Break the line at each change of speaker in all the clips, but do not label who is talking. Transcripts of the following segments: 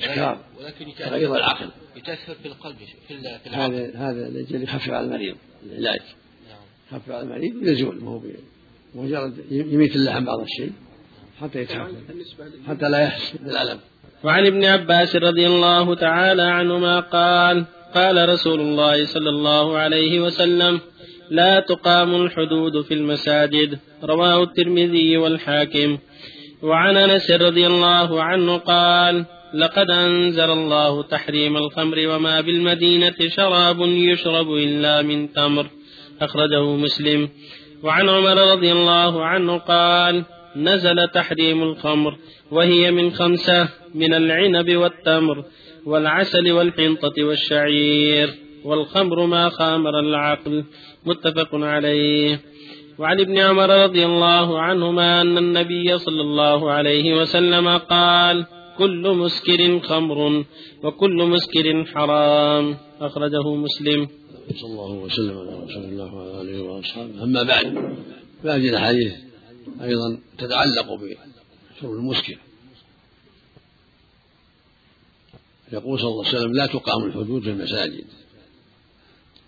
إسكار
ولكن
تغير العقل
يتأثر في القلب في
العقل. هذا هذا لأجل يخفف على المريض العلاج. نعم. يخفف على المريض ويزول ما هو مجرد يميت اللحم بعض الشيء حتى يتحمل حتى لا يحس بالألم.
وعن ابن عباس رضي الله تعالى عنهما قال قال رسول الله صلى الله عليه وسلم لا تقام الحدود في المساجد. رواه الترمذي والحاكم. وعن أنس رضي الله عنه قال لقد أنزل الله تحريم الخمر وما بالمدينة شراب يشرب إلا من تمر. أخرجه مسلم. وعن عمر رضي الله عنه قال نزل تحريم الخمر وهي من خمسة من العنب والتمر والعسل والحنطة والشعير والخمر ما خامر العقل. متفق عليه. وعن ابن عمر رضي الله عنهما أن النبي صلى الله عليه وسلم قال كل مسكر خمر وكل مسكر حرام. أخرجه مسلم.
صلى الله وسلم على رسول الله وعلى آله وأصحابه. أما بعد فهذه الأحاديث أيضا تتعلق بشرب المسكر. يقول صلى الله عليه وسلم لا تقام الحدود في المساجد.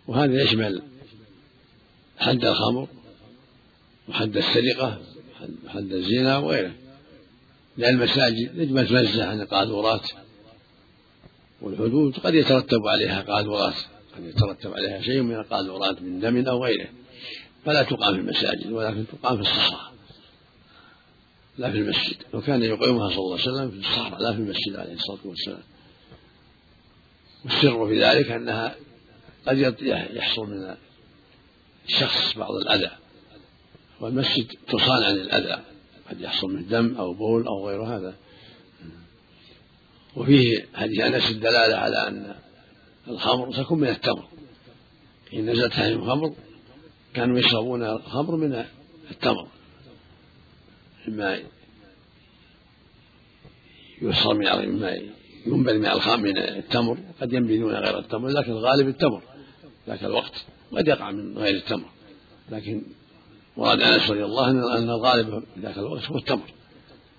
وهذا يشمل حد الخمر وحد السرقة وحد الزنا وغيره. لأن المساجد يجب أن تنزه عن القاذورات والحدود قد يترتب عليها قاذورات قد يترتب عليها شيء من القاذورات من دم أو غيره. فلا تقام في المساجد ولكن تقام في الصحراء لا في المسجد. وكان يقيمها صلى الله عليه وسلم في الصحراء لا في المسجد عليه الصلاة والسلام. والسر في ذلك أنها قد يحصل من الشخص بعض الأذى والمسجد تصان عن الأذى. قد يحصل من دم أو بول أو غير هذا. وفيه حديث أنس الدلالة على أن الخمر تكون من التمر. إن نزلت عليهم الخمر كانوا يشربون الخمر من التمر. مما يصر من مما ينبذ من الخام من التمر. قد ينبذون غير التمر لكن الغالب التمر. ذاك الوقت قد يقع من غير التمر. لكن مراد انس رضي الله عنه ان الغالب في ذاك الوقت هو التمر.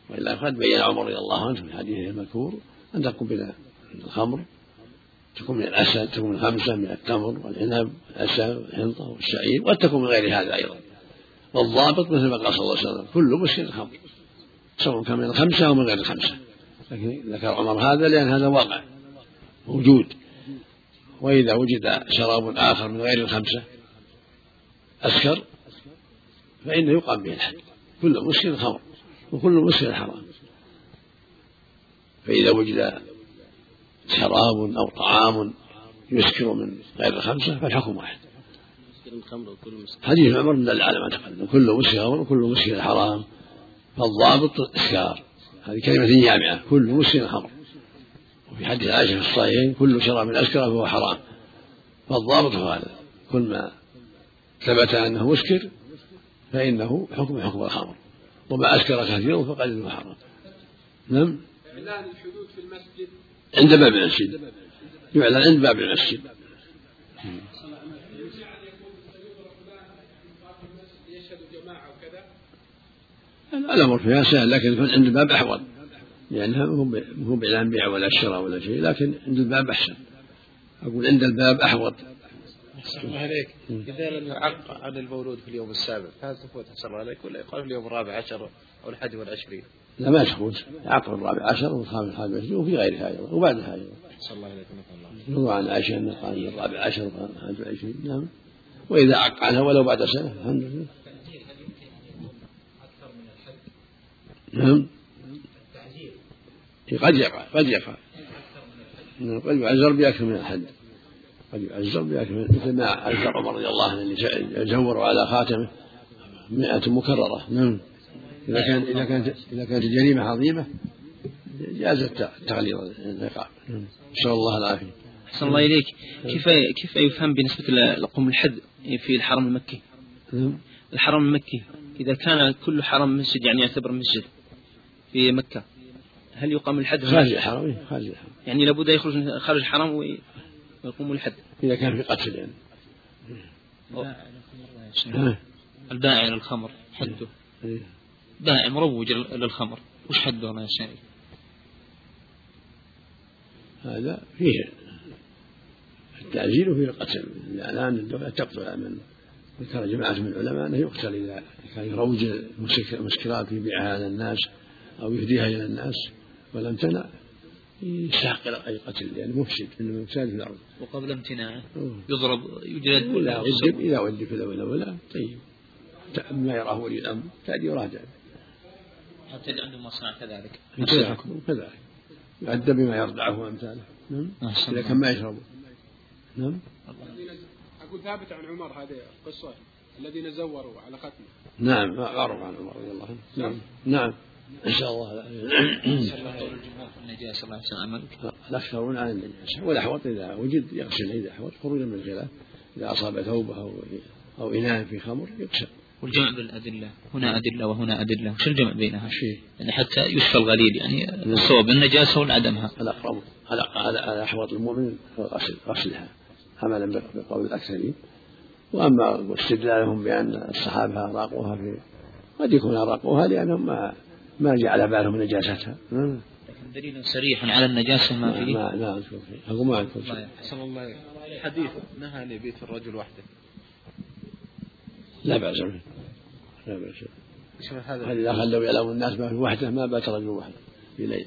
والا قد بين عمر رضي الله عنه في حديثه المذكور ان تكون من الخمر تكون من الأسد تكون من خمسه من التمر والعنب والاسد والحنطه والشعير وقد تكون من غير هذا أيضا. والضابط مثل ما قال صلى الله عليه وسلم كل مسكر خمر سواء كان من الخمسة أو من غير الخمسة. لكن ذكر عمر هذا لأن هذا واقع موجود. وإذا وجد شراب آخر من غير الخمسة أسكر فإنه يقام به الحد. كل مسكر خمر وكل مسكر حرام. فإذا وجد شراب أو طعام يسكر من غير الخمسة فالحكم واحد. حديث عمر دل على ما تقدم. كل مسكر خمر وكل مسكر حرام. فالضابط الإسكار هذه كلمة جامعة كل مسكر خمر وفي حديث عائشة في الصحيحين كل شراب أسكر فهو حرام. فالضابط هو هذا. كل ما ثبت أنه مسكر فإنه حكم حكم الخمر وما أسكر كثيرا فقليل حرام نعم؟ إعلان الحدود في المسجد. عند باب المسجد. يعلن عند باب المسجد. الأمر فيها سهل لكن يكون عند الباب أحوط. لأنها مو بإعلان بيع ولا شراء ولا شيء لكن عند الباب أحسن. أقول عند الباب أحوط.
الله عليك إذا لم يعق عن المولود في اليوم السابع فهل تفوت أحسن عليك ولا يقال في اليوم الرابع عشر أو الحادي والعشرين؟
لا ما تفوت يعقب الرابع عشر والخامس الحادي والعشرين وفي غيرها أيضا وبعدها أيضا. أحسن الله عليك الله. يروى عن عائشة أنه قال الرابع عشر والحادي والعشرين نعم وإذا عق عنها ولو بعد سنة الحمد لله. نعم قد يقع قد يقع قد يعزر بأكثر من الحد قد يعزر بأكمل مثل ما عزر عمر رضي الله عنه اللي جوروا على خاتمه مئة مكررة. نعم. إذا كان إذا كانت إذا كانت الجريمة عظيمة جاز التغليظ العقاب نعم. نسأل الله العافية.
أحسن الله إليك. كيف كيف يفهم بالنسبة لقوم الحد في الحرم المكي؟ نعم. الحرم المكي إذا كان كل حرم مسجد يعني يعتبر مسجد في مكة هل يقام الحد
خارج الحرم خارج الحرم.
يعني لابد يخرج خارج الحرم ويقوم الحد.
إذا كان في قتل يعني.
البائع للخمر حده. بائع مروج للخمر وش حده يا شيخ؟
هذا فيه التعزير وفيه القتل. الآن الدولة تقتل من ذكر جماعة من العلماء أنه يقتل إذا كان يروج المسكرات ويبيعها على الناس أو يهديها إلى الناس. ولم تنع يستحق أي قتل لأنه مفسد من المفساد في الأرض.
وقبل امتناعه يضرب يجلد
إذا ودب إذا ودب في الأولى ولا طيب. ما يراه ولي الأمر تأدي يراجع
حتى اللي عنده مصنع كذلك.
كذلك يؤدب بما يرضعه وأمثاله نعم. إذا كان ما يشرب. نعم.
أقول ثابت عن عمر هذه القصة الذين زوروا على ختمه.
نعم معروف عن عمر رضي الله عنه. نعم. نعم. إن شاء الله.
النجاسه الله يحسن عملك
الاكثرون عن النجاسه والاحوط إذا وجد يغسل إذا أحوط خروجا من الخلاف. إذا أصاب ثوبه أو أو إناء في خمر يغسل.
والجمع بالأدلة. هنا أدلة وهنا أدلة. وش الجمع بينها؟
شيء
يعني حتى يشفى الغليل يعني الصواب النجاسة وعدمها
الأقرب. على أحوط المؤمن غسلها. عملا بقول الأكثرين. وأما استدلالهم بأن الصحابة أراقوها في قد يكون أراقوها لأنهم ما ما جعل بالهم نجاستها.
دليل صريح على النجاسة ما فيه؟
ما لا أذكر فيه أقول ما أذكر
شيء حسن الله حديث نهى أن يبيت الرجل وحده.
لا بأس به. لا بأس به. هذا. إذا خلوا يعلم الناس ما في وحده ما بات رجل وحده في ليل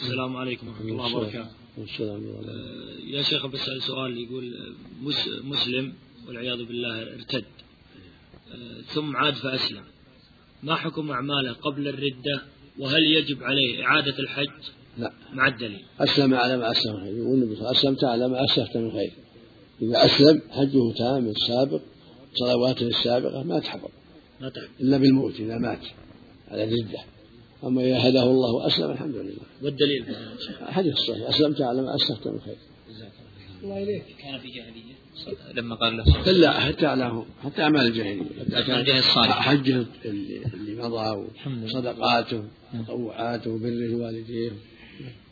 السلام عليكم ورحمة الله وبركاته.
والسلام
آه، يا شيخ بسأل سؤال يقول مسلم والعياذ بالله ارتد. آه، ثم عاد فأسلم. ما حكم أعماله قبل الردة وهل يجب عليه إعادة الحج؟
لا.
مع الدليل.
أسلم على ما أسلم خير. يقول النبي أسلمت على ما أسلفت من خير. إذا أسلم حجه تام السابق صلواته السابقة ما تحفظ
ما تحفظ
إلا بالموت إذا مات على الردة أما إذا هداه الله وأسلم الحمد لله.
والدليل؟
حديث صحيح أسلمت على ما أسلفت من خير.
الله إليك. كان في جاهلية. لما قال له
لا حتى على حتى أعمال الجاهلية.
حتى الصالح
حجه اللي, اللي مضى وصدقاته وتطوعاته وبره والديه.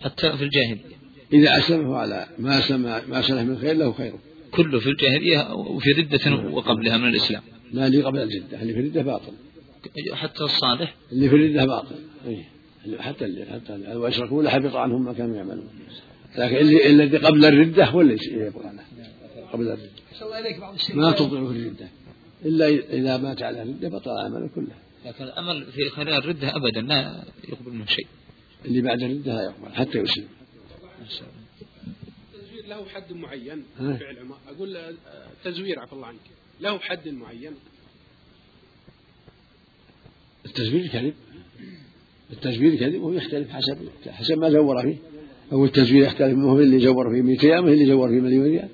حتى في الجاهلية.
إذا أسلمه على ما سلم ما سلف من خير له خيره
كله في الجاهلية وفي ردة وقبلها من الإسلام.
لا اللي قبل الردة اللي في الردة باطل.
حتى الصالح.
اللي في الردة باطل. أيه. حتى اللي حتى لو أشركوا لحبط عنهم ما كانوا يعملون. لكن اللي الذي قبل الردة هو اللي يبقى له قبل الردة. ما في الردة. إلا إذا مات على الردة بطل عمله كله.
لكن الأمل في خلال الردة أبدا لا يقبل منه شيء.
اللي بعد الردة لا يقبل حتى يسلم.
التزوير له حد معين فعل أقول التزوير عفى الله عنك. له حد معين.
التزوير كذب. التزوير كذب وهو يختلف حسب حسب ما زور فيه. أو التزوير يختلف ما هو اللي زور فيه 200 ريال اللي زور فيه مليون ريال.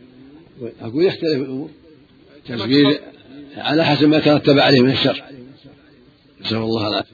أقول يختلف الأمور. التزوير على حسب ما ترتب عليه من الشر. نسأل الله العافية.